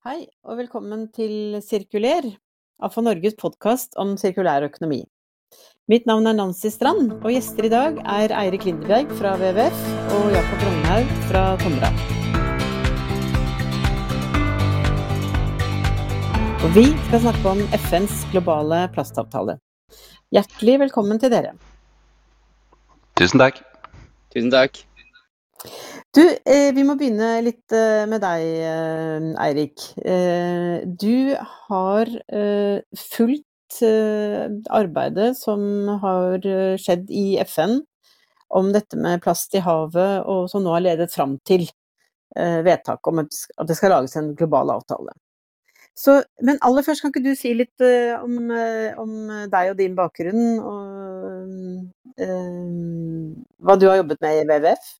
Hei, og velkommen til Sirkuler, AFA Norges podkast om sirkulær økonomi. Mitt navn er Nancy Strand, og gjester i dag er Eirik Lindeberg fra WWF og Jakob Rognhaug fra Tomra. Og vi skal snakke om FNs globale plastavtale. Hjertelig velkommen til dere. Tusen takk. Tusen takk. Du, eh, vi må begynne litt eh, med deg, eh, Eirik. Du har fulgt arbeidet som har skjedd i FN om dette med plast i havet, og som nå har ledet fram til vedtak om at det skal lages en global avtale. Så, men aller først, kan ikke du si litt om, om deg og din bakgrunn, og hva du har jobbet med i WWF?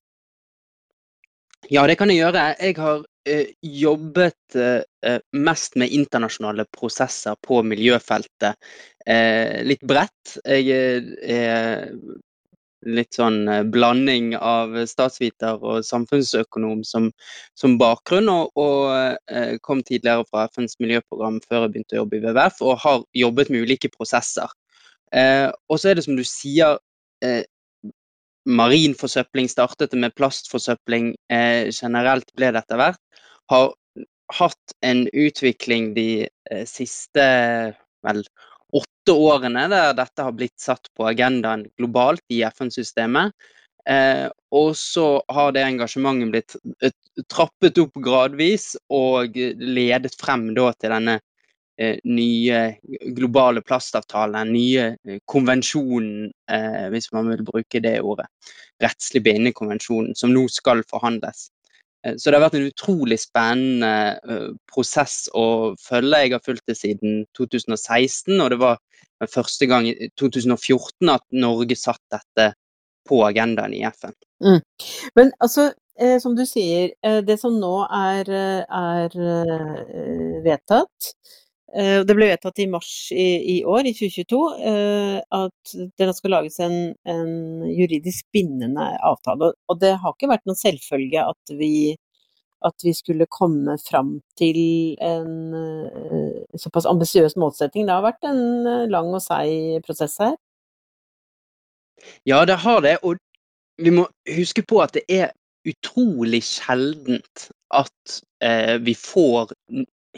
Ja, det kan jeg gjøre. Jeg har eh, jobbet eh, mest med internasjonale prosesser på miljøfeltet. Eh, litt bredt. Jeg er litt sånn eh, blanding av statsviter og samfunnsøkonom som, som bakgrunn, og, og eh, kom tidligere fra FNs miljøprogram før jeg begynte å jobbe i WWF, og har jobbet med ulike prosesser. Eh, og så er det som du sier, marin forsøpling startet med plastforsøpling. Eh, generelt ble det etter hvert. Har hatt en utvikling de eh, siste vel, åtte årene der dette har blitt satt på agendaen globalt i FN-systemet. Eh, og så har det engasjementet blitt eh, trappet opp gradvis og ledet frem da, til denne nye globale plastavtalen, nye eh, konvensjonen, eh, hvis man vil bruke det ordet. Rettslig bindende konvensjonen, som nå skal forhandles. Så det har vært en utrolig spennende prosess å følge. Jeg har fulgt det siden 2016, og det var første gang i 2014 at Norge satt dette på agendaen i FN. Mm. Men altså, eh, som du sier, det som nå er, er vedtatt, Eh, det ble vedtatt i mars i, i år, i 2022, eh, at det skal lages en, en, juridisk bindende avtale. Og det har ikke vært noen selvfølge at vi, at vi skulle komme fram til en eh, såpass ambisiøs målsetting. Det har vært en lang og seig prosess her. Ja, det har det. Og vi må huske på at det er utrolig sjeldent at eh, vi får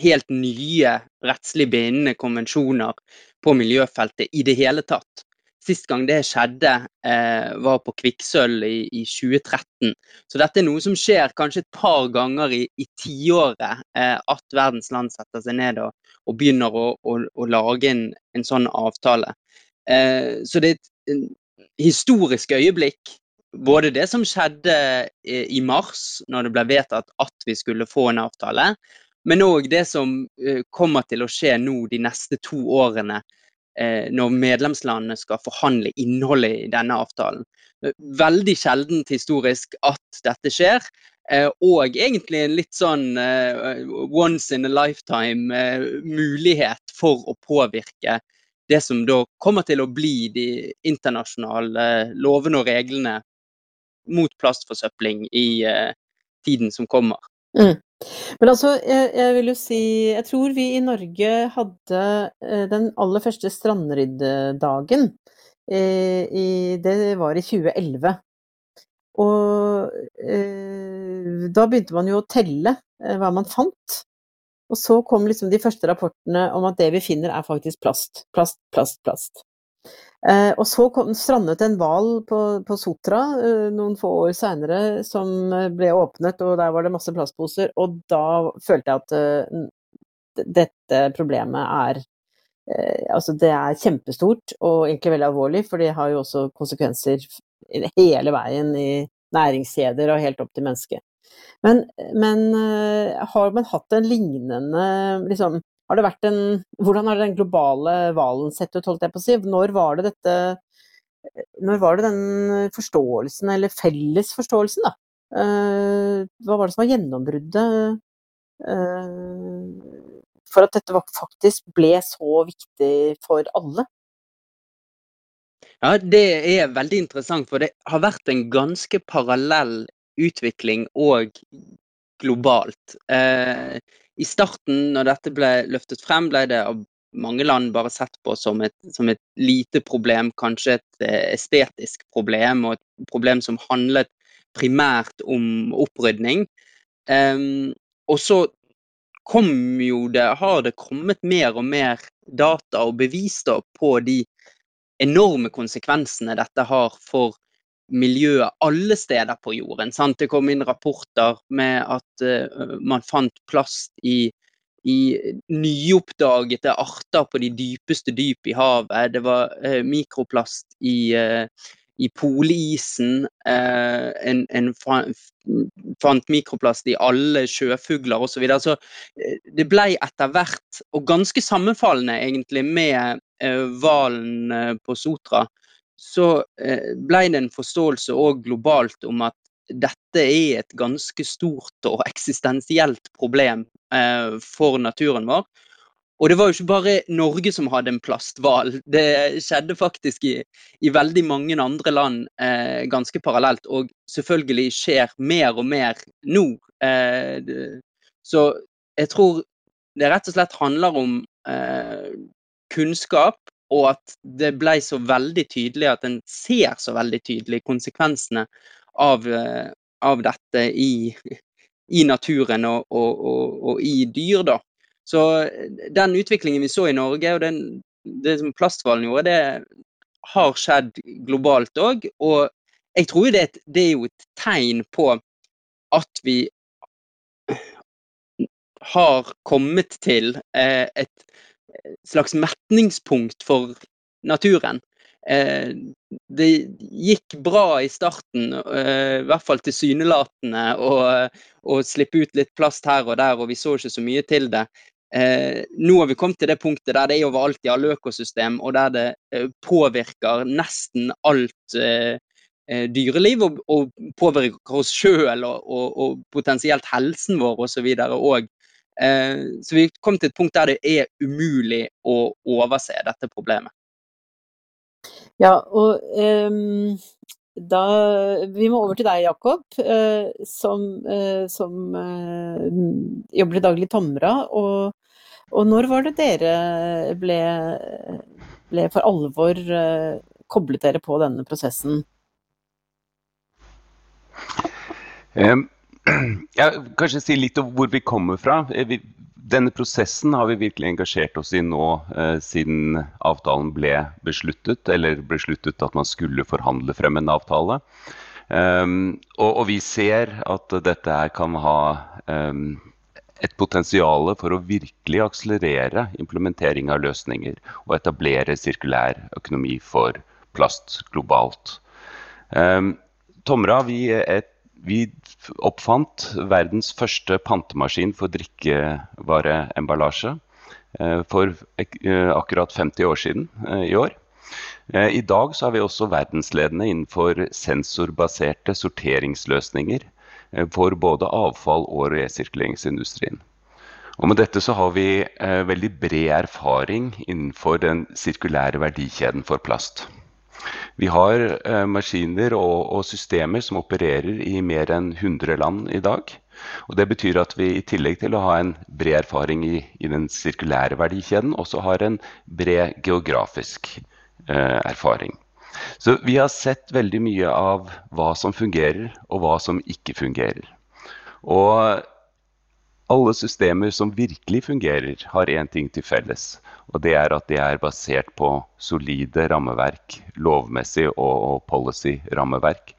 helt nye rettslig bindende konvensjoner på miljøfeltet i det hele tatt. Sist gang det skjedde, eh, var på kvikksølv i, i, 2013. Så dette er noe som skjer kanskje et par ganger i, i tiåret. Eh, at verdens land setter seg ned og, og begynner å, å, å, lage en, en sånn avtale. Eh, så det er et historisk øyeblikk. Både det som skjedde eh, i mars, når det ble vedtatt at vi skulle få en avtale, men òg det som eh, kommer til å skje nå de neste to årene, eh, når medlemslandene skal forhandle innholdet i denne avtalen. Eh, veldig sjeldent historisk at dette skjer. Og egentlig en litt sånn once in a lifetime mulighet for å påvirke det som da kommer til å bli de internasjonale lovene og reglene mot plastforsøpling i tiden som kommer. Mm. Men altså, jeg, jeg, vil jo si Jeg tror vi i Norge hadde eh, den aller første strandryddedagen. Eh, det var i 2011. Og eh, da begynte man jo å telle hva man fant. Og så kom liksom de første rapportene om at det vi finner er faktisk plast. Plast, plast, plast. Eh, og så kom, strandet en hval på, på, Sotra eh, noen få år seinere som eh, ble åpnet, og der var det masse plastposer. Og da følte jeg at eh, dette problemet er uh, Altså, det er kjempestort og egentlig veldig alvorlig, for det har jo også konsekvenser hele veien i næringskjeder og helt opp til mennesket. Men, men uh, har man hatt en lignende liksom, har en Hvordan har den globale hvalen sett ut, holdt jeg på å si? Når var det dette Når var det den forståelsen, eller felles forståelsen, da? Eh, hva var det som var gjennombruddet eh, for at dette faktisk ble så viktig for alle? Ja, det er veldig interessant, for det har vært en ganske parallell utvikling og globalt. Eh, I starten, når dette ble løftet frem, ble det av mange land bare sett på som et, som et lite problem, kanskje et eh, estetisk problem, og et problem som handlet primært om opprydning. Um, og så kom jo det, har det kommet mer og mer data og bevis da, på de enorme konsekvensene dette har for miljøet alle steder på jorden. Sant? Det kom inn rapporter med at uh, man fant plast i i nyoppdagede arter på de dypeste dyp i havet. Det var uh, mikroplast i, uh, i polisen. En, en fant mikroplast i alle sjøfugler osv. Så, videre. så det ble etter hvert, og ganske sammenfallende egentlig med hvalen på Sotra, så ble det en forståelse òg globalt om at dette er et ganske stort og eksistensielt problem eh, for naturen vår. Og det var jo ikke bare Norge som hadde en plasthval. Det skjedde faktisk i, i veldig mange andre land eh, ganske parallelt, og selvfølgelig skjer mer og mer nå. Eh, så jeg tror det rett og slett handler om eh, kunnskap, og at det ble så veldig tydelig at en ser så veldig tydelig konsekvensene av, eh, av dette i, i naturen og, og, og, og, i dyr. da. Så eh, den utviklingen vi så i Norge, og den, det som plasthvalen gjorde, det har skjedd globalt òg. Og jeg tror det, det er jo et tegn på at vi har kommet til eh, et slags metningspunkt for naturen. Eh, det gikk bra i starten, eh, i hvert fall tilsynelatende, å slippe ut litt plast her og der, og vi så ikke så mye til det. Eh, nå har vi kommet til det punktet der det er overalt i alle økosystem, og der det eh, påvirker nesten alt eh, eh dyreliv, og, og, påvirker oss sjøl og, og, og, potensielt helsen vår osv. òg. Eh, så vi kom til et punkt der det er umulig å overse dette problemet. Ja, og um, da Vi må over til deg, Jakob, uh, som, som jobber i daglig Tomra. Og, og, når var det dere ble, ble for alvor koblet dere på denne prosessen? Um, ja, kanskje si litt om hvor vi kommer fra. Vi, denne prosessen har vi virkelig engasjert oss i nå eh, siden avtalen ble besluttet, eller besluttet at man skulle forhandle frem en avtale. Um, og, og, vi ser at dette her kan ha um, et potensial for å virkelig akselerere implementering av løsninger og etablere sirkulær økonomi for plast globalt. Um, Tomra vi er et vi oppfant verdens første pantemaskin for drikkevareemballasje eh, for eh, akkurat 50 år siden eh, i år. I dag så er vi også verdensledende innenfor sensorbaserte sorteringsløsninger for både avfall og resirkuleringsindustrien. Og med dette så har vi veldig bred erfaring innenfor den sirkulære verdikjeden for plast. Vi har eh, maskiner og, og, systemer som opererer i mer enn 100 land i dag. Og Det betyr at vi i tillegg til å ha en bred erfaring i, i den sirkulære verdikjeden, også har en bred geografisk eh, erfaring. Så vi har sett veldig mye av hva som fungerer, og hva som ikke fungerer. Og alle systemer som virkelig fungerer, har én ting til felles. Og det er at de er basert på solide rammeverk, lovmessig og policy-rammeverk.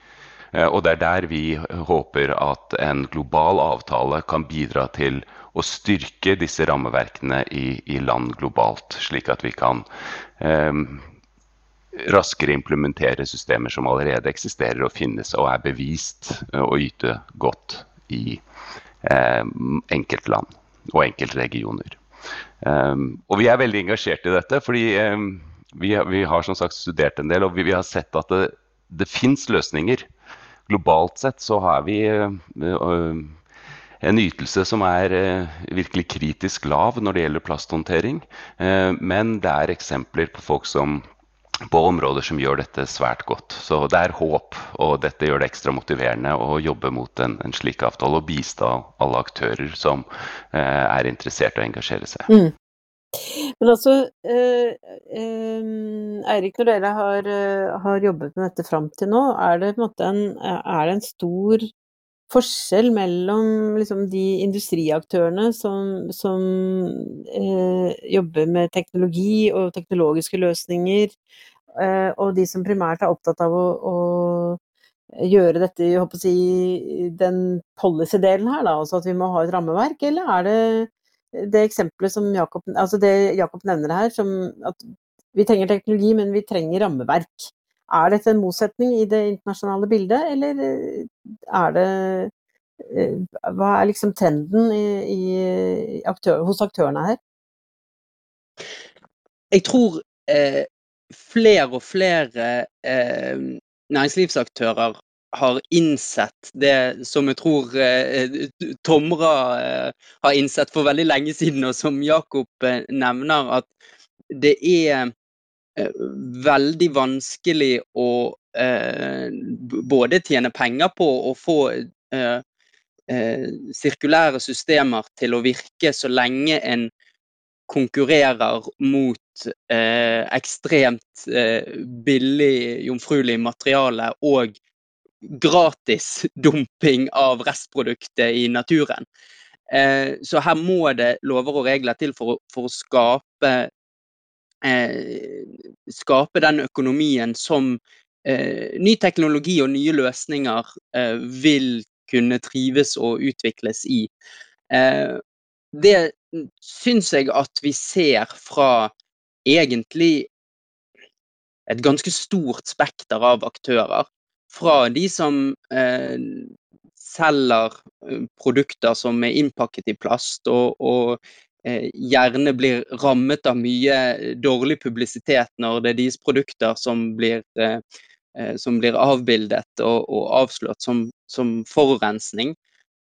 Eh, og det er der vi håper at en global avtale kan bidra til å styrke disse rammeverkene i, i land globalt, slik at vi kan eh, raskere implementere systemer som allerede eksisterer og finnes og er bevist å yte godt i eh, enkeltland og enkeltregioner. Um, og vi er veldig engasjert i dette, fordi um, vi, vi, har som sagt studert en del, og vi, vi har sett at det, det fins løsninger. Globalt sett så har vi en ytelse som er virkelig kritisk lav når det gjelder plasthåndtering. Men det er eksempler på folk som på områder som gjør dette svært godt. Så det er håp, og dette gjør det ekstra motiverende å jobbe mot en, en slik avtale og bistå alle aktører som eh, er interessert i å engasjere seg. Mm. Men altså, eh, eh, Eirik, når dere har, eh, har, jobbet med dette fram til nå, er det, en, en, er det en stor forskjell mellom liksom, de industriaktørene som, som eh, jobber med teknologi og teknologiske løsninger, eh, og de som primært er opptatt av å, å gjøre dette i si, den policy-delen her, da, altså at vi må ha et rammeverk, eller er det det eksempelet som Jakob, altså det Jakob nevner her, som at vi trenger teknologi, men vi trenger rammeverk. Er dette en motsetning i det internasjonale bildet, eller eh, er det eh, Hva er liksom trenden i, i aktør, hos aktørene her? Jeg tror eh, flere og flere eh, næringslivsaktører har innsett det som jeg tror eh, Tomra eh, har innsett for veldig lenge siden, og som Jakob eh, nevner, at det er Eh, veldig vanskelig å eh, både tjene penger på og få sirkulære systemer til å virke så lenge en konkurrerer mot eh, ekstremt eh, billig jomfruelig materiale og gratis dumping av restproduktet i naturen. Eh, så her må det lover og regler til for, for å skape Eh, skape den økonomien som eh, ny teknologi og nye løsninger eh, vil kunne trives og utvikles i. det syns jeg at vi ser fra egentlig et ganske stort spekter av aktører. Fra de som eh, selger produkter som er innpakket i plast, og, og Eh, gjerne blir rammet av mye dårlig publisitet når det er deres produkter som blir, eh, eh, som blir avbildet og, og avslørt som, som forurensning.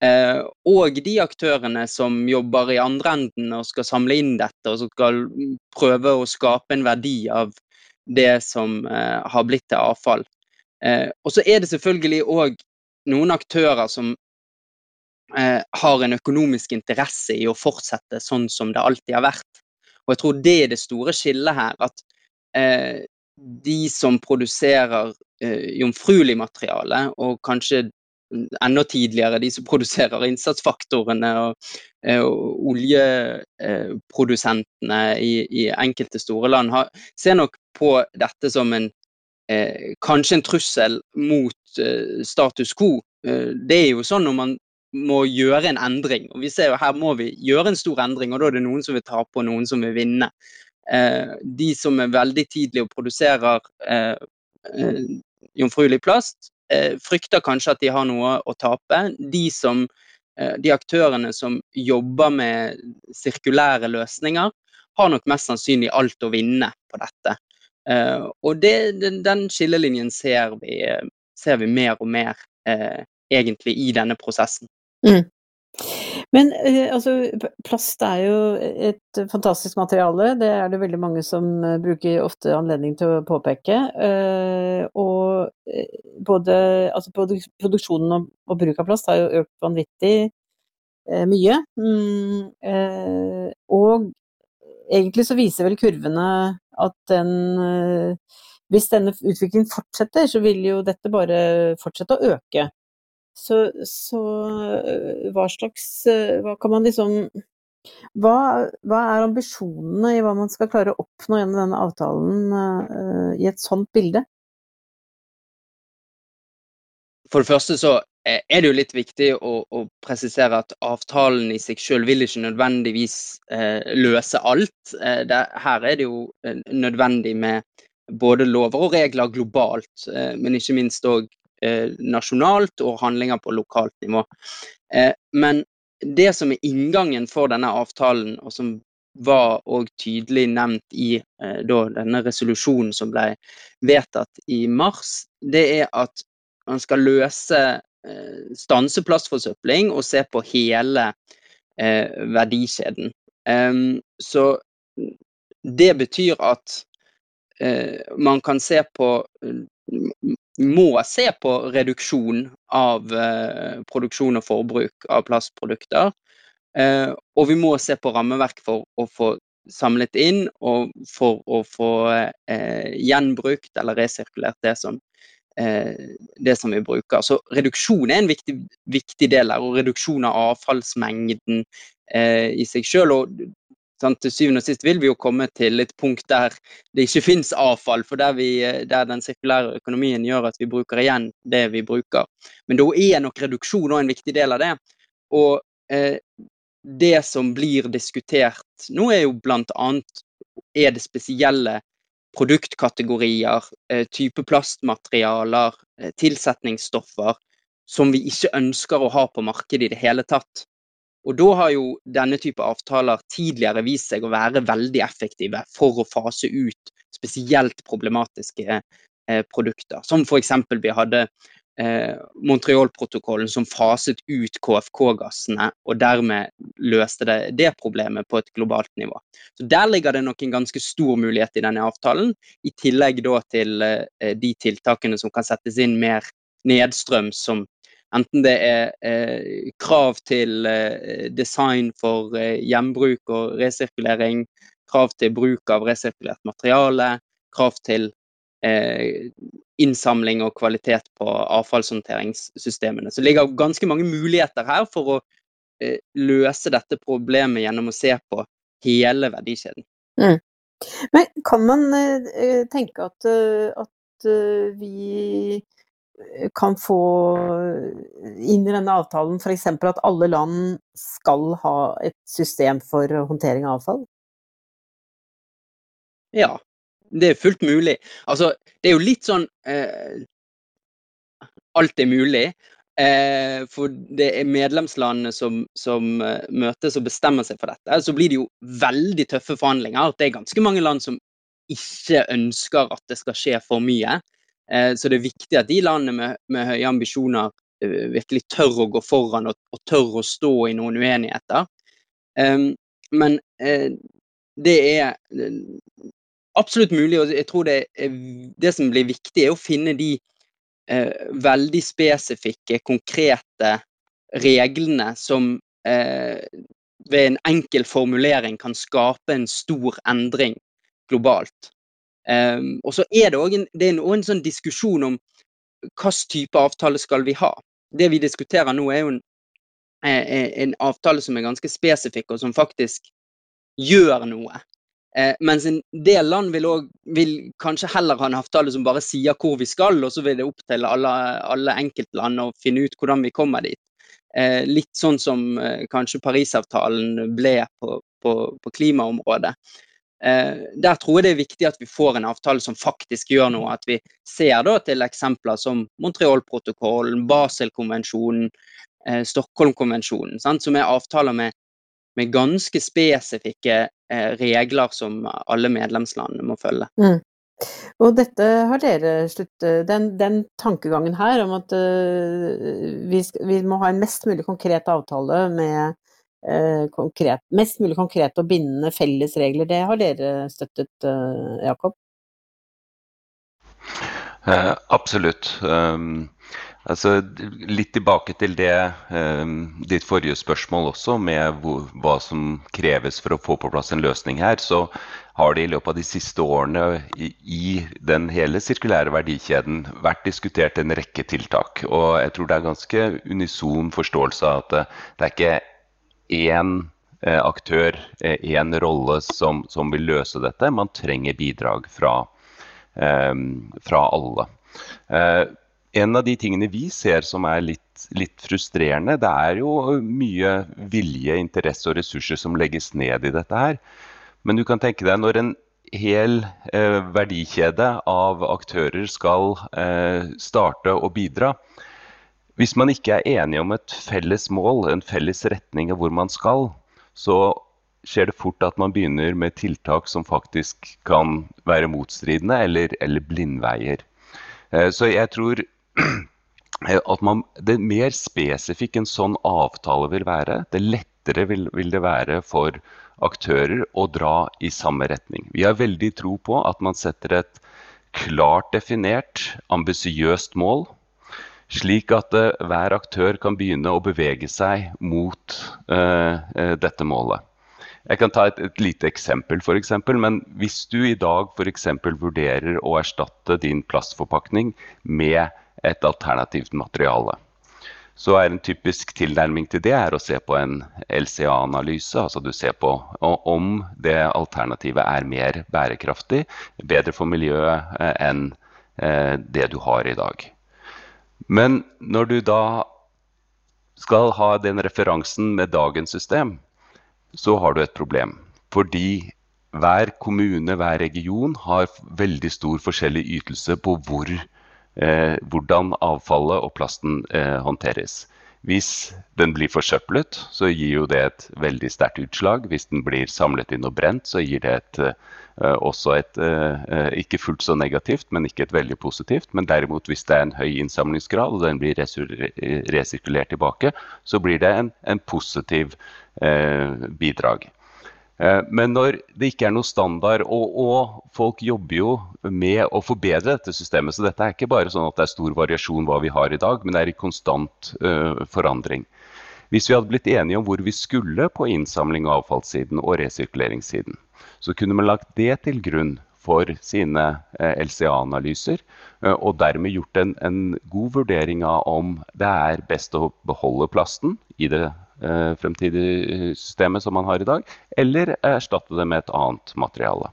Og de aktørene som jobber i andre enden og skal samle inn dette og skal prøve å skape en verdi av det som har blitt til avfall. Og så er det selvfølgelig òg noen aktører som eh, har en økonomisk interesse i å fortsette sånn som det alltid har vært. Og jeg tror det er det store skillet her. At eh, de som produserer eh, jomfruelig materiale, og kanskje enda tidligere de som produserer innsatsfaktorene og, eh, og oljeprodusentene i, i, enkelte store land, har, ser nok på dette som en eh, kanskje en trussel mot eh, status quo. Det er jo sånn når man må gjøre en endring. Og vi ser jo Her må vi gjøre en stor endring, og da er det noen som vil tape og noen som vil vinne. Eh, de som er veldig tidlig og produserer eh, eh, jomfruelig plast, eh, frykter kanskje at de har noe å tape. De, som, eh, de aktørene som jobber med sirkulære løsninger, har nok mest sannsynlig alt å vinne på dette. Eh, og det, den skillelinjen ser vi, ser vi mer og mer egentlig i denne prosessen. Mm. Men eh, altså, plast er jo et fantastisk materiale. Det er det veldig mange som eh, bruker ofte anledning til å påpeke. Eh, og både altså, produksjonen og, bruk av plast har jo økt vanvittig mye. Mm, og egentlig så viser vel kurvene at den Hvis denne utviklingen fortsetter, så vil jo dette bare fortsette å øke. Så, så øh, hva slags øh, Hva kan man liksom hva, hva, er ambisjonene i hva man skal klare å oppnå gjennom denne avtalen uh, i et sånt bilde? For det første så er det jo litt viktig å, å presisere at avtalen i seg selv vil ikke nødvendigvis uh, løse alt. Uh, det, her er det jo nødvendig med både lover og regler globalt, men ikke minst òg Eh, nasjonalt og handlinger på lokalt nivå. Eh, men det som er inngangen for denne avtalen, og som var òg tydelig nevnt i da, denne resolusjonen som ble vedtatt i mars, det er at man skal løse stanse plastforsøpling og se på hele verdikjeden. så det betyr at man kan se på må se på reduksjon av produksjon og forbruk av plastprodukter. og vi må se på rammeverk for å få samlet inn og for å få gjenbrukt eller resirkulert det som Eh, det som vi bruker. Så reduksjon er en viktig, viktig del her, og reduksjon av avfallsmengden eh, i seg selv. Og sant, til syvende og sist vil vi jo komme til et punkt der det ikke finnes avfall, for der, vi, der, den sirkulære økonomien gjør at vi bruker igjen det vi bruker. Men da er nok reduksjon òg en viktig del av det. Og eh, det som blir diskutert nå, er jo bl.a. er det spesielle produktkategorier, eh, type plastmaterialer, eh, tilsetningsstoffer som vi ikke ønsker å ha på markedet i det hele tatt. Og da har jo denne type avtaler tidligere vist seg å være veldig effektive for å fase ut spesielt problematiske eh, produkter. Som f.eks. vi hadde eh, Montreal-protokollen som faset ut KFK-gassene, og dermed løste det det problemet på et globalt nivå. Så Der ligger det nok en ganske stor mulighet i denne avtalen, i tillegg til eh, de tiltakene som kan settes inn mer nedstrøms, som enten det er eh, krav til eh, design for eh, gjenbruk og resirkulering, krav til bruk av resirkulert materiale, krav til Eh, innsamling og kvalitet på avfallshåndteringssystemene. Så det ligger ganske mange muligheter her for å eh, løse dette problemet gjennom å se på hele verdikjeden. Mm. Men kan man eh, tenke at, at vi kan få inn i denne avtalen f.eks. at alle land skal ha et system for håndtering av avfall? Ja, det er fullt mulig. Altså, det er jo litt sånn eh, Alt er mulig. Eh, for det er medlemslandene som, som uh, møtes og bestemmer seg for dette. Så blir det jo veldig tøffe forhandlinger. Det er ganske mange land som ikke ønsker at det skal skje for mye. Eh, så det er viktig at de landene med, med høye ambisjoner uh, virkelig tør å gå foran og, og, tør å stå i noen uenigheter. Um, men uh, det er absolutt mulig, og jeg tror det, det som blir viktig, er å finne de eh, veldig spesifikke, konkrete reglene som eh, ved en enkel formulering kan skape en stor endring globalt. Um, og så er det òg en, en, sånn diskusjon om hvilken type avtale skal vi ha. Det vi diskuterer nå, er jo en, eh, en avtale som er ganske spesifikk, og som faktisk gjør noe. Eh, mens en del land vil, også, vil, kanskje heller ha en avtale som bare sier hvor vi skal, og så vil det opp til alle, alle enkeltland å finne ut hvordan vi kommer dit. Eh, litt sånn som eh, kanskje Parisavtalen ble på, på, på klimaområdet. Eh, der tror jeg det er viktig at vi får en avtale som faktisk gjør noe. At vi ser da til eksempler som Montreal-protokollen, Basel-konvensjonen, eh, Stockholm-konvensjonen, som er avtaler med med ganske spesifikke eh, regler som alle medlemslandene må følge. Mm. Og dette har dere sluttet den, den, tankegangen her om at uh, vi, vi, må ha en mest mulig konkret avtale med konkret, mest mulig konkrete og bindende felles regler, det har dere støttet, Jakob? Jakob? absolutt. Um, Altså, litt tilbake til det, um, ditt forrige spørsmål også, med hvor, hva som kreves for å få på plass en løsning her. Så har det i løpet av de siste årene i, i den hele sirkulære verdikjeden vært diskutert en rekke tiltak. Og jeg tror det er ganske unison forståelse av at det, det er ikke én eh, aktør, én rolle, som, som, vil løse dette. Man trenger bidrag fra, eh, fra alle. Eh, en av de tingene vi ser som er litt, litt, frustrerende, det er jo mye vilje, interesse og ressurser som legges ned i dette her. Men du kan tenke deg når en hel eh, verdikjede av aktører skal eh, starte å bidra. Hvis man ikke er enige om et felles mål, en felles retning av hvor man skal, så skjer det fort at man begynner med tiltak som faktisk kan være motstridende eller, eller blindveier. Eh, så jeg tror at man, det mer spesifikk en sånn avtale vil være, det lettere vil, vil, det være for aktører å dra i samme retning. Vi har veldig tro på at man setter et klart definert, ambisiøst mål, slik at uh, hver aktør kan begynne å bevege seg mot uh, uh, dette målet. Jeg kan ta et, et lite eksempel, for eksempel, men hvis du i dag f.eks. vurderer å erstatte din plastforpakning med et alternativt materiale, så er en typisk tilnærming til det å se på en LCA-analyse. Altså du ser på om det alternativet er mer bærekraftig, bedre for miljøet eh, enn eh, det du har i dag. Men når du da skal ha den referansen med dagens system, så har du et problem. Fordi hver kommune, hver region har veldig stor forskjellig ytelse på hvor, eh, hvordan avfallet og plasten eh, håndteres. Hvis den blir forsøplet, så gir jo det et veldig sterkt utslag. Hvis den blir samlet inn og brent, så gir det et, uh, også et uh, ikke fullt så negativt, men ikke et veldig positivt. Men derimot hvis det er en høy innsamlingsgrad og den blir resirkulert tilbake, så blir det en, en positiv bidrag. Men når det ikke er noe standard, og, og, folk jobber jo med å forbedre dette systemet, så dette er ikke bare sånn at det er stor variasjon hva vi har i dag, men det er i konstant uh, forandring. Hvis vi hadde blitt enige om hvor vi skulle på innsamling av avfallssiden og resirkuleringssiden, så kunne man lagt det til grunn for sine uh, LCA-analyser, uh, og dermed gjort en, en god vurdering av om det er best å beholde plasten i det Eh, fremtidige systemet som man har i dag, eller erstatte det med et annet materiale.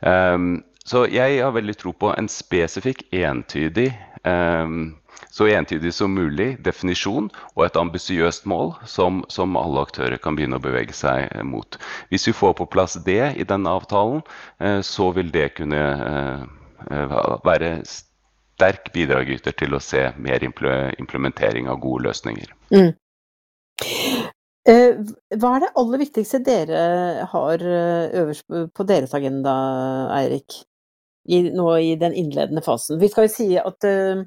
Um, så jeg har veldig tro på en spesifikk, entydig, um, så entydig som mulig definisjon og et ambisiøst mål som, som, alle aktører kan begynne å bevege seg mot. Hvis vi får på plass det i denne avtalen, uh, så vil det kunne uh, være sterk bidragyter til å se mer implementering av gode løsninger. Mm. Eh, hva er det aller viktigste dere har eh, øverst på deres agenda, Eirik? Nå i den innledende fasen. Vi skal jo si at uh,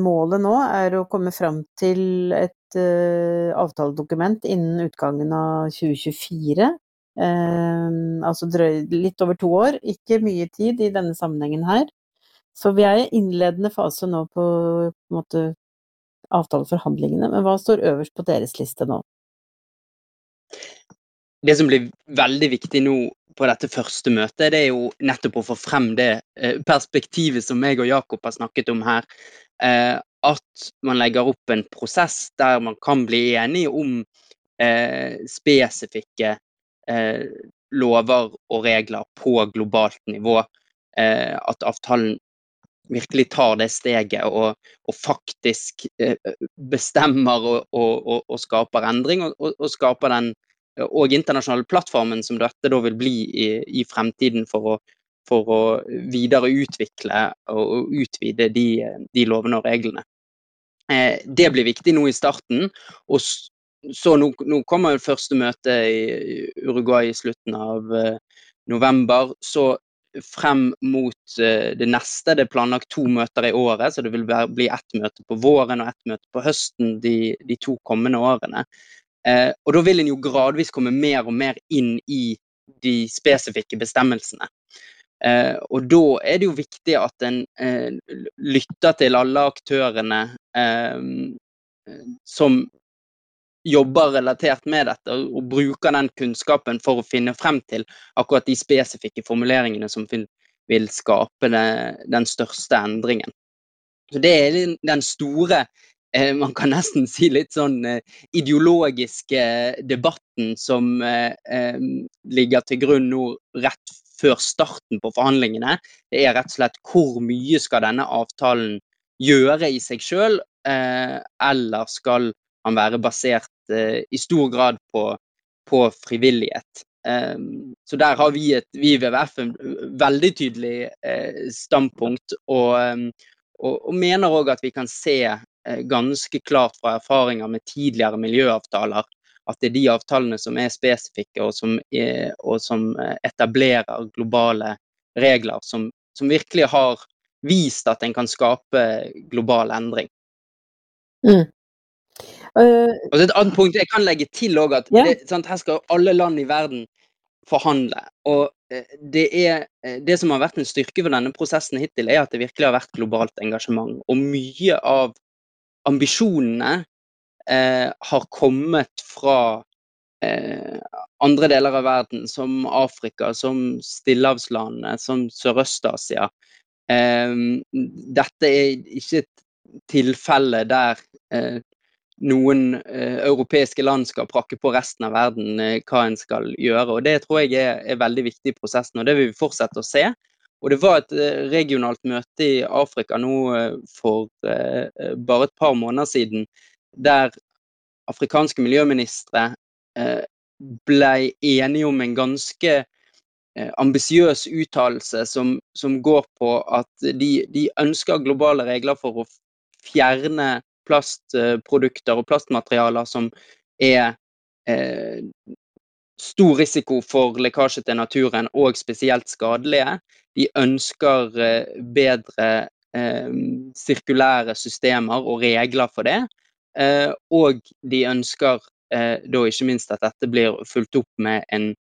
målet nå er å komme fram til et avtaledokument innen utgangen av 2024. Uh, altså drøy, litt over to år. Ikke mye tid i denne sammenhengen her. Så vi er i innledende fase nå på, på en måte, avtaleforhandlingene. Men hva står øverst på deres liste nå? Det som blir veldig viktig nå på dette første møtet, det er jo nettopp å få frem det eh, perspektivet som jeg og Jakob har snakket om her. Eh, at man legger opp en prosess der man kan bli enige om eh, spesifikke lover og regler på globalt nivå. At avtalen virkelig tar det steget og, og faktisk bestemmer og, og, og, skaper endring, og, skaper den og internasjonale plattformen som dette da vil bli i, i fremtiden for å, for å videreutvikle og utvide de, de lovene og reglene. Eh, det blir viktig nå i starten. og så nå, nå kommer første møte i Uruguay i slutten av eh, november. Så frem mot eh, det neste det er planlagt to møter i året, så det vil bli ett møte på våren og ett møte på høsten de, de to kommende årene. Eh, og da vil en jo gradvis komme mer og mer inn i de spesifikke bestemmelsene. Eh, og da er det jo viktig at en eh, lytter til alle aktørene eh, som jobber relatert med dette, og bruker den kunnskapen for å finne frem til akkurat de spesifikke formuleringene som vil, vil skape det, den største endringen. Så Det er den store man kan nesten si litt sånn eh, ideologiske debatten som eh, ligger til grunn nå rett før starten på forhandlingene. Det er rett og slett hvor mye skal denne avtalen gjøre i seg sjøl, eller skal han være basert i stor grad på, på frivillighet. Så der har vi, et, vi i WWF en veldig tydelig standpunkt, og, og, og mener òg at vi kan se Eh, ganske klart fra erfaringer med tidligere miljøavtaler at det er de avtalene som er spesifikke og som, er, og som eh, etablerer globale regler, som, som, virkelig har vist at en kan skape global endring. Mm. Uh, og Et annet punkt jeg kan legge til også, at yeah. det, sant, her skal alle land i verden forhandle. Og det, er, det som har vært en styrke for denne prosessen hittil, er at det virkelig har vært globalt engasjement. Og mye av ambisjonene eh, har kommet fra eh, andre deler av verden, som Afrika, som stillehavslandene, som Sørøst-Asia. Eh, dette er ikke et tilfelle der eh, noen eh, europeiske land skal prakke på resten av verden eh, hva en skal gjøre. og Det tror jeg er, er, veldig viktig i prosessen, og det vil vi fortsette å se. Og Det var et eh, regionalt møte i Afrika nå eh, for eh, bare et par måneder siden, der afrikanske miljøministre ble enige om en ganske ambisiøs uttalelse som, som, går på at de, de ønsker globale regler for å fjerne plastprodukter og plastmaterialer som er stor risiko for lekkasje til naturen og spesielt skadelige. De ønsker eh, bedre eh, sirkulære systemer og regler for det. Eh, og de ønsker eh, da ikke minst at dette blir fulgt opp med en,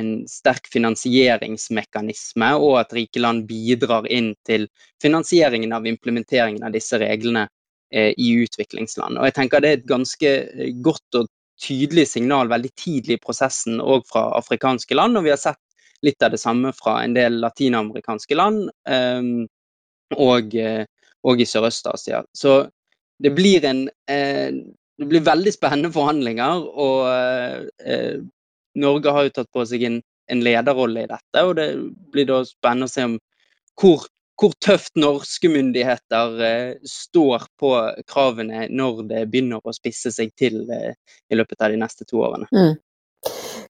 en sterk finansieringsmekanisme, og at rike land bidrar inn til finansieringen av implementeringen av disse reglene Eh, i utviklingsland. Og jeg tenker Det er et ganske eh, godt og tydelig signal veldig tidlig i prosessen òg fra afrikanske land. Og vi har sett litt av det samme fra en del latinamerikanske land um, og, og, i Sørøst-Asia. Så det blir, en, eh, det blir veldig spennende forhandlinger. Og eh, Norge har jo tatt på seg en, en lederrolle i dette. Og det blir da spennende å se om hvor hvor tøft norske myndigheter eh, står på kravene når det begynner å spisse seg til eh, i løpet av de neste to årene. Mm.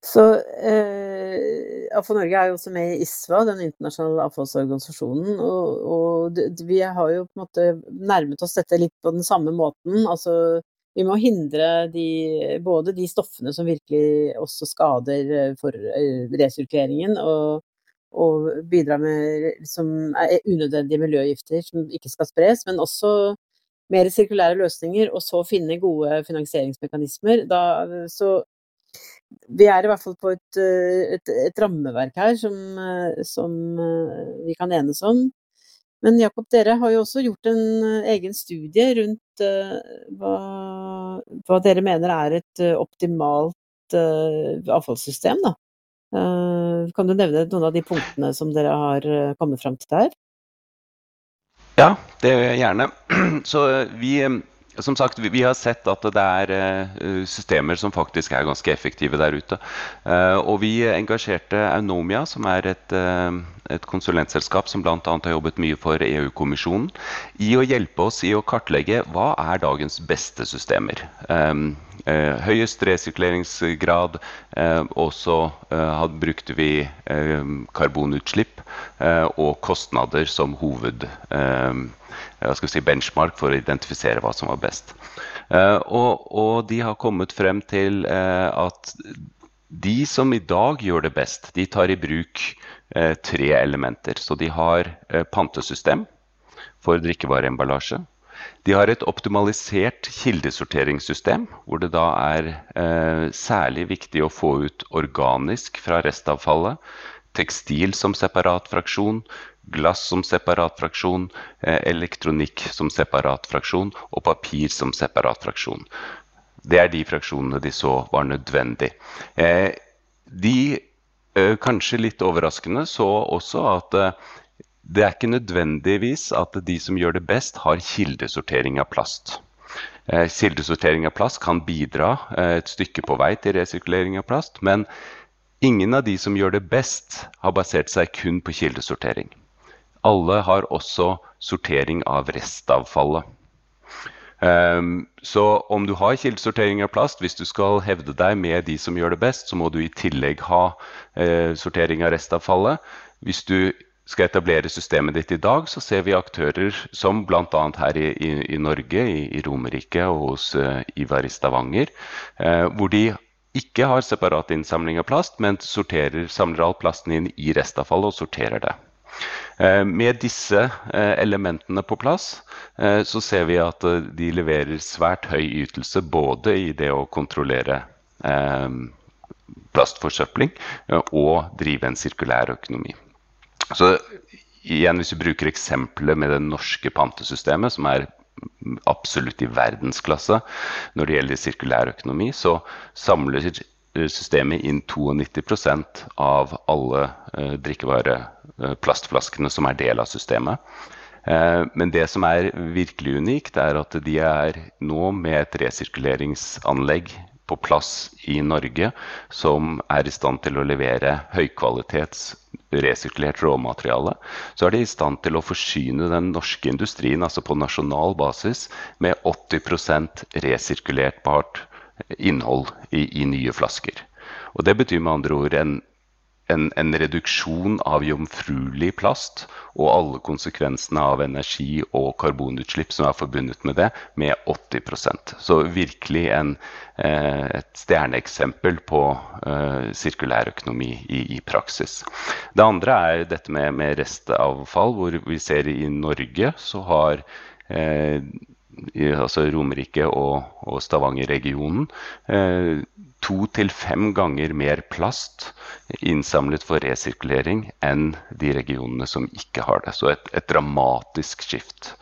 Så eh, Avfall Norge er jo også med i ISVA, den internasjonale avfallsorganisasjonen. Og, og, vi har jo på en måte nærmet oss dette litt på den samme måten. Altså vi må hindre de, både de stoffene som virkelig også skader eh, for resirkuleringen, og, og bidra med som er unødvendige miljøgifter som ikke skal spres, men også mer sirkulære løsninger, og så finne gode finansieringsmekanismer. Da, så vi er i hvert fall på et, et, et rammeverk her som, som, vi kan enes om. Men Jakob, dere har jo også gjort en egen studie rundt uh, hva, hva, dere mener er et optimalt avfallssystem, da. Eh, kan du nevne noen av de punktene som dere har eh, kommet fram til der? Ja, det gjør jeg gjerne. Så eh, vi, som sagt, vi har sett at det er systemer som faktisk er ganske effektive der ute. Og vi engasjerte Aunomia, som er et, et konsulentselskap som bl.a. har jobbet mye for EU-kommisjonen, i å hjelpe oss i å kartlegge hva er dagens beste systemer. Eh, høyest resirkuleringsgrad. Eh, og så eh, brukte vi karbonutslipp og kostnader som hoved si, benchmark for å identifisere hva som var best. Og, og, de har kommet frem til at de som i dag gjør det best, de tar i bruk tre elementer. Så de har pantesystem for drikkevareemballasje. De har et optimalisert kildesorteringssystem, hvor det da er eh, særlig viktig å få ut organisk fra restavfallet, tekstil som separat fraksjon, glass som separat fraksjon, eh, elektronikk som separat fraksjon og papir som separat fraksjon. Det er de fraksjonene de så var nødvendig. Eh, de, eh, kanskje litt overraskende, så også at det er ikke nødvendigvis at de som gjør det best, har kildesortering av plast. Kildesortering av plast kan bidra et stykke på vei til resirkulering av plast, men ingen av de som gjør det best, har basert seg kun på kildesortering. Alle har også sortering av restavfallet. Um, så om du har kildesortering av plast, hvis du skal hevde deg med de som gjør det best, så må du i tillegg ha uh, sortering av restavfallet. Hvis du skal etablere systemet ditt i dag, så ser vi aktører som bl.a. her i, i, i, Norge, i, i Romerike og hos uh, Ivar i Stavanger, uh, hvor de ikke har separat innsamling av plast, men samler all plasten inn i restavfallet og sorterer det. Med disse elementene på plass så ser vi at de leverer svært høy ytelse både i det å kontrollere plastforsøpling og drive en sirkulær økonomi. Så igjen, hvis vi bruker eksempelet med det norske pantesystemet, som er absolutt i verdensklasse når det gjelder sirkulær økonomi, så samler systemet inn 92% av alle drikkevareplastflaskene som er del av systemet. Men det som er virkelig unikt, er at de er nå med et resirkuleringsanlegg på plass i Norge som er i stand til å levere høykvalitets resirkulert råmateriale, så er de i stand til å forsyne den norske industrien, altså på nasjonal basis, med 80% resirkulertbart innhold i, i nye flasker. Og Det betyr med andre ord en en, en, reduksjon av jomfruelig plast og alle konsekvensene av energi og karbonutslipp som er forbundet med det, med 80% Så virkelig en, eh, et stjerneeksempel på sirkulær sirkulærøkonomi i, i, praksis. Det andre er dette med, med restavfall, hvor vi ser i Norge så har eh, i, altså Romerike og, og Stavanger-regionen eh, to til fem ganger mer plast innsamlet for resirkulering enn de regionene som ikke har det. Så et, et dramatisk skift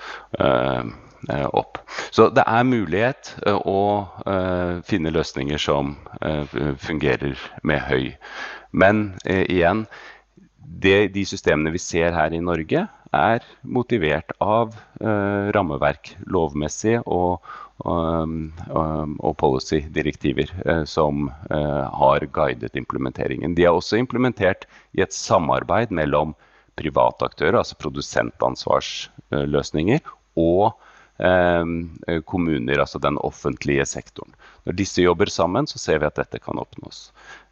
Eh, opp. Så det er mulighet uh, å uh, finne løsninger som fungerer med høy. Men igjen, det, de systemene vi ser her i Norge, er motivert av rammeverk lovmessig og, Um, um, og policy-direktiver uh, som uh, har guidet implementeringen. De er også implementert i et samarbeid mellom private aktører, altså produsentansvarsløsninger, og kommuner, altså den offentlige sektoren. Når disse jobber sammen, så ser vi at dette kan oppnås.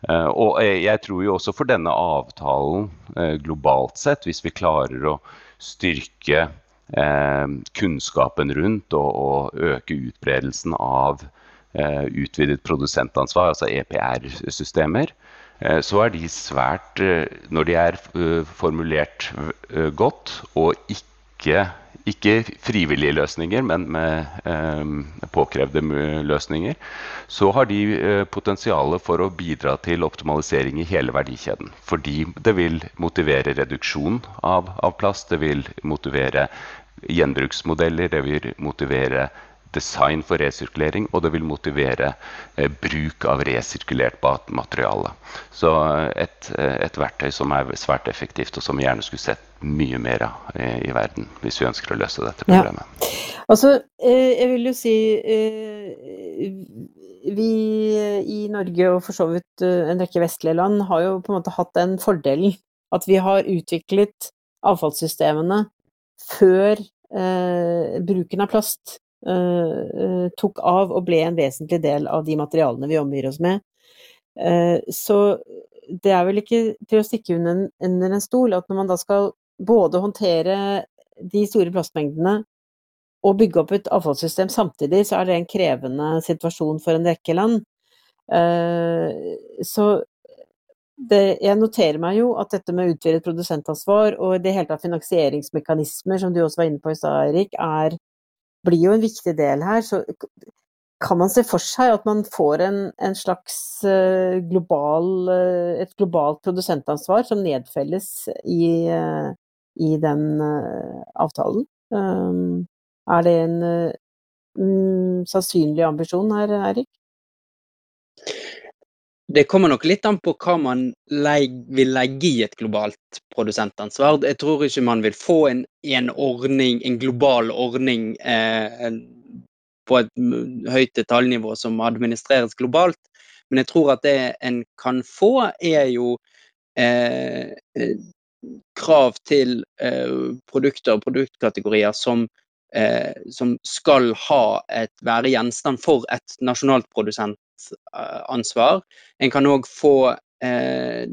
Uh, og jeg tror jo også for denne avtalen globalt sett, hvis vi klarer å styrke Eh, kunnskapen rundt og, øke utbredelsen av eh, utvidet produsentansvar, altså EPR-systemer, eh, så er de svært Når de er formulert godt og ikke ikke frivillige løsninger, men med eh, påkrevde løsninger, så har de eh, potensial for å bidra til optimalisering i hele verdikjeden. Fordi det vil motivere reduksjon av, av plast, det vil motivere gjenbruksmodeller, det vil motivere design for resirkulering, og det vil motivere eh, bruk av resirkulert materiale. Så eh, et, eh, et, verktøy som er svært effektivt, og som vi gjerne skulle sett mye mer av eh, i verden, hvis vi ønsker å løse dette problemet. Ja. Altså, eh, jeg vil jo si eh, Vi i Norge, og for så vidt en rekke vestlige land, har jo på en måte hatt den fordelen at vi har utviklet avfallssystemene før bruken av plast tok av og ble en vesentlig del av de materialene vi omgir oss med. Uh, så det er vel ikke til å stikke under, en stol at når man da skal både håndtere de store plastmengdene og bygge opp et avfallssystem samtidig, så er det en krevende situasjon for en rekke land. Så det, jeg noterer meg jo at dette med utvidet produsentansvar og det hele tatt finansieringsmekanismer, som du også var inne på i stad, Erik, er blir jo en viktig del her. Så kan man se for seg at man får en, en slags uh, global, uh, et globalt produsentansvar som nedfelles i, uh, i den avtalen? Er det en mm, sannsynlig ambisjon her, Erik? Det kommer nok litt an på hva man vil legge i et globalt produsentansvar. Jeg tror ikke man vil få en, en ordning, en global ordning eh, på et høyt detaljnivå som administreres globalt. Men jeg tror at det en kan få, er jo eh, krav til eh, produkter og produktkategorier som, eh, som skal ha et, være gjenstand for et nasjonalt produsent ansvar. En kan òg få eh,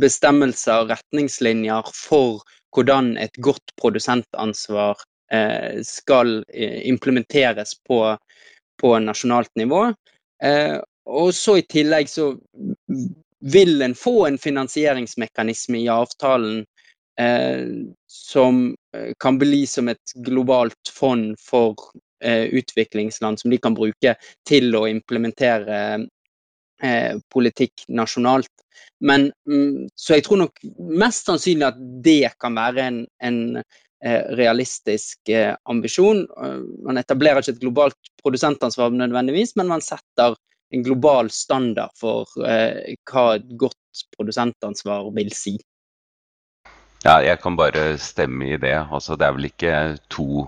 bestemmelser, retningslinjer for hvordan et godt produsentansvar eh, skal eh, implementeres på, på nasjonalt nivå. Eh, og så i tillegg så vil en få en finansieringsmekanisme i avtalen som kan bli som et globalt fond for utviklingsland som de kan bruke til å implementere politikk nasjonalt. Men mm, Så jeg tror nok mest sannsynlig at det kan være en, en realistisk ambisjon. Man etablerer ikke et globalt produsentansvar nødvendigvis, men man setter en global standard for eh, hva et godt produsentansvar vil si. Ja, jeg kan bare stemme i det. Altså, det er vel ikke to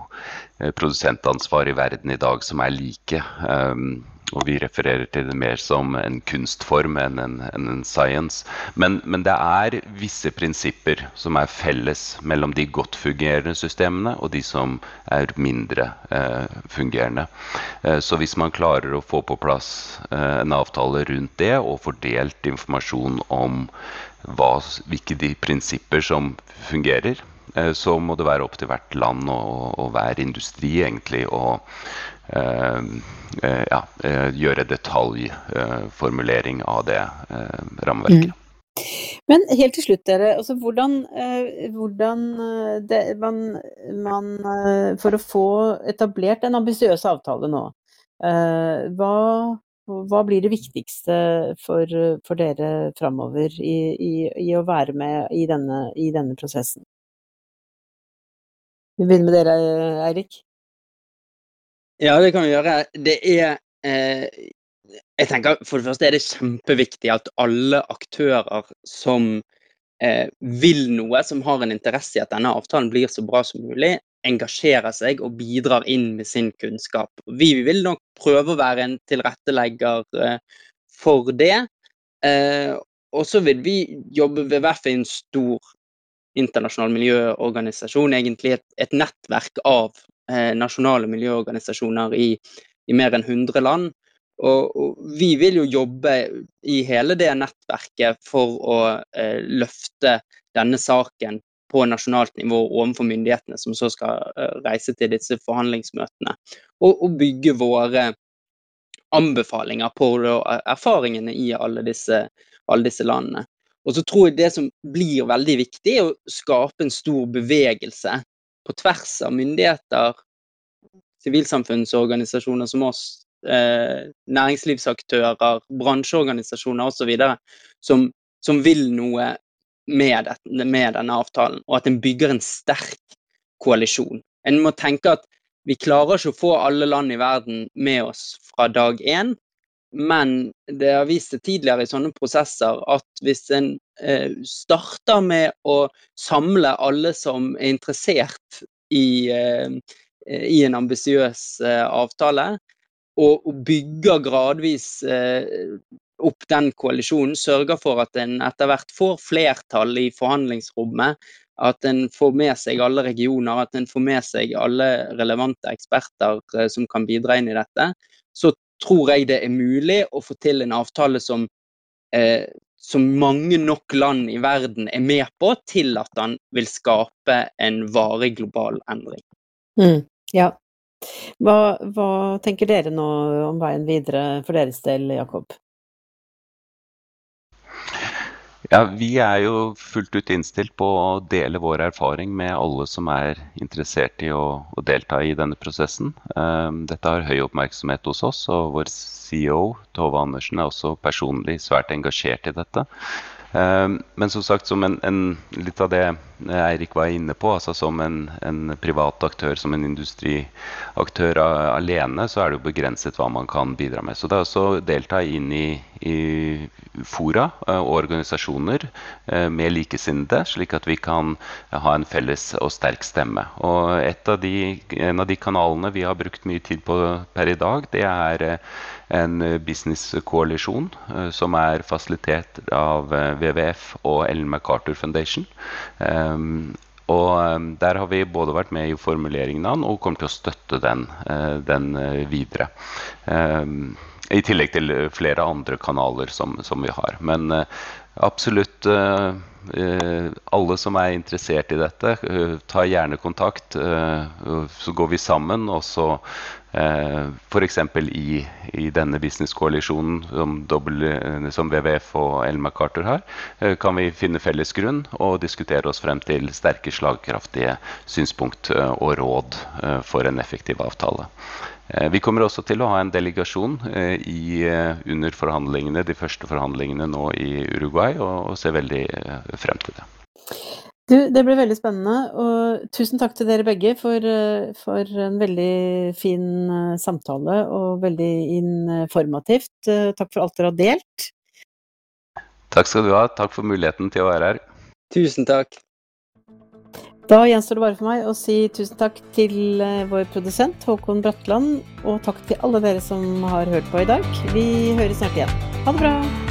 eh, produsentansvar i verden i dag som er like. Um, og vi refererer til det mer som en kunstform enn en, enn en science. Men, men, det er visse prinsipper som er felles mellom de godt fungerende systemene og de som er mindre eh, fungerende. Eh, så hvis man klarer å få på plass eh, en avtale rundt det og fordelt informasjon om hva, hvilke de prinsipper som fungerer, eh, så må det være opp til hvert land og, og hver industri egentlig å Eh, eh, ja, eh, gjøre detaljformulering av det rammeverket. Mm. Men helt til slutt, dere. Altså, hvordan, hvordan det, man, man, For å få etablert en ambisiøs avtale nå, hva, hva, blir det viktigste for, for dere framover i, i, i, å være med i denne, i denne prosessen? Vi begynner med dere, Eirik. Ja, det kan vi gjøre. Det er eh, Jeg tenker For det første er det kjempeviktig at alle aktører som eh, vil noe, som har en interesse i at denne avtalen blir så bra som mulig, engasjerer seg og bidrar inn med sin kunnskap. Vi vil nok prøve å være en tilrettelegger eh, for det. Eh, og så vil vi jobbe ved hvert fall en stor internasjonal miljøorganisasjon, egentlig et, et nettverk av Eh, nasjonale miljøorganisasjoner i, i, mer enn 100 land. Og, vi vil jo jobbe i hele det nettverket for å eh, løfte denne saken på nasjonalt nivå overfor myndighetene, som så skal eh, reise til disse forhandlingsmøtene. Og, og bygge våre anbefalinger på erfaringene i alle disse, alle disse landene. Og så tror jeg det som blir veldig viktig, er å skape en stor bevegelse på tvers av myndigheter, sivilsamfunnsorganisasjoner som oss, eh, næringslivsaktører, bransjeorganisasjoner osv. Som, som vil noe med, det, med denne avtalen, og at en bygger en sterk koalisjon. En må tenke at vi klarer ikke å få alle land i verden med oss fra dag én, men det har vist seg tidligere i sånne prosesser at hvis en eh, starter med å samle alle som er interessert i, eh, i en ambisiøs eh, avtale, og, og, bygger gradvis eh, opp den koalisjonen, sørger for at en etter hvert får flertall i forhandlingsrommet, at en får med seg alle regioner, at en får med seg alle relevante eksperter eh, som kan bidra inn i dette, så tror jeg det er mulig å få til en avtale som, eh, som mange nok land i verden er med på, til at den vil skape en varig global endring. Mm, ja. Hva, hva, tenker dere nå om veien videre for deres del, Jakob? Ja, Vi er jo fullt ut innstilt på å dele vår erfaring med alle som er interessert i å, å delta i denne prosessen. Um, dette har høy oppmerksomhet hos oss, og vår CEO Tove Andersen er også personlig svært engasjert i dette. Um, men som sagt, som en, en, litt av det Eirik var inne på, altså som en, en privat aktør, som en industriaktør alene, så er det jo begrenset hva man kan bidra med. Så det er også å delta inn i, i fora eh, og organisasjoner eh, med likesinnede, slik at vi kan ha en felles og sterk stemme. Og av de, en av de kanalene vi har brukt mye tid på per i dag, det er eh, en businesskoalisjon som er fasilitert av WWF og Ellen MacArthur Foundation. Um, og um, Der har vi både vært med i formuleringen av den og kommer til å støtte den, den videre. Um, I tillegg til flere andre kanaler som, som vi har. Men absolutt alle som er interessert i dette, ta gjerne kontakt. så går vi sammen, og så Eh, F.eks. I, i denne businesskoalisjonen som, eh, som WWF og Ellen MacArthur har, eh, kan vi finne felles grunn og diskutere oss frem til sterke, slagkraftige synspunkt og råd for en effektiv avtale. Vi kommer også til å ha en delegasjon i, under forhandlingene, de første forhandlingene nå i Uruguay, og, og ser veldig frem til det. Du, det ble veldig spennende, og tusen takk til dere begge for, eh, for en veldig fin eh, samtale og veldig informativt. Eh, takk for alt dere har delt. Takk skal du ha. Takk for muligheten til å være her. Tusen takk. Da gjenstår det bare for meg å si tusen takk til vår produsent Håkon Bratland, og takk til alle dere som har hørt på i dag. Vi høres snart igjen. Ha det bra!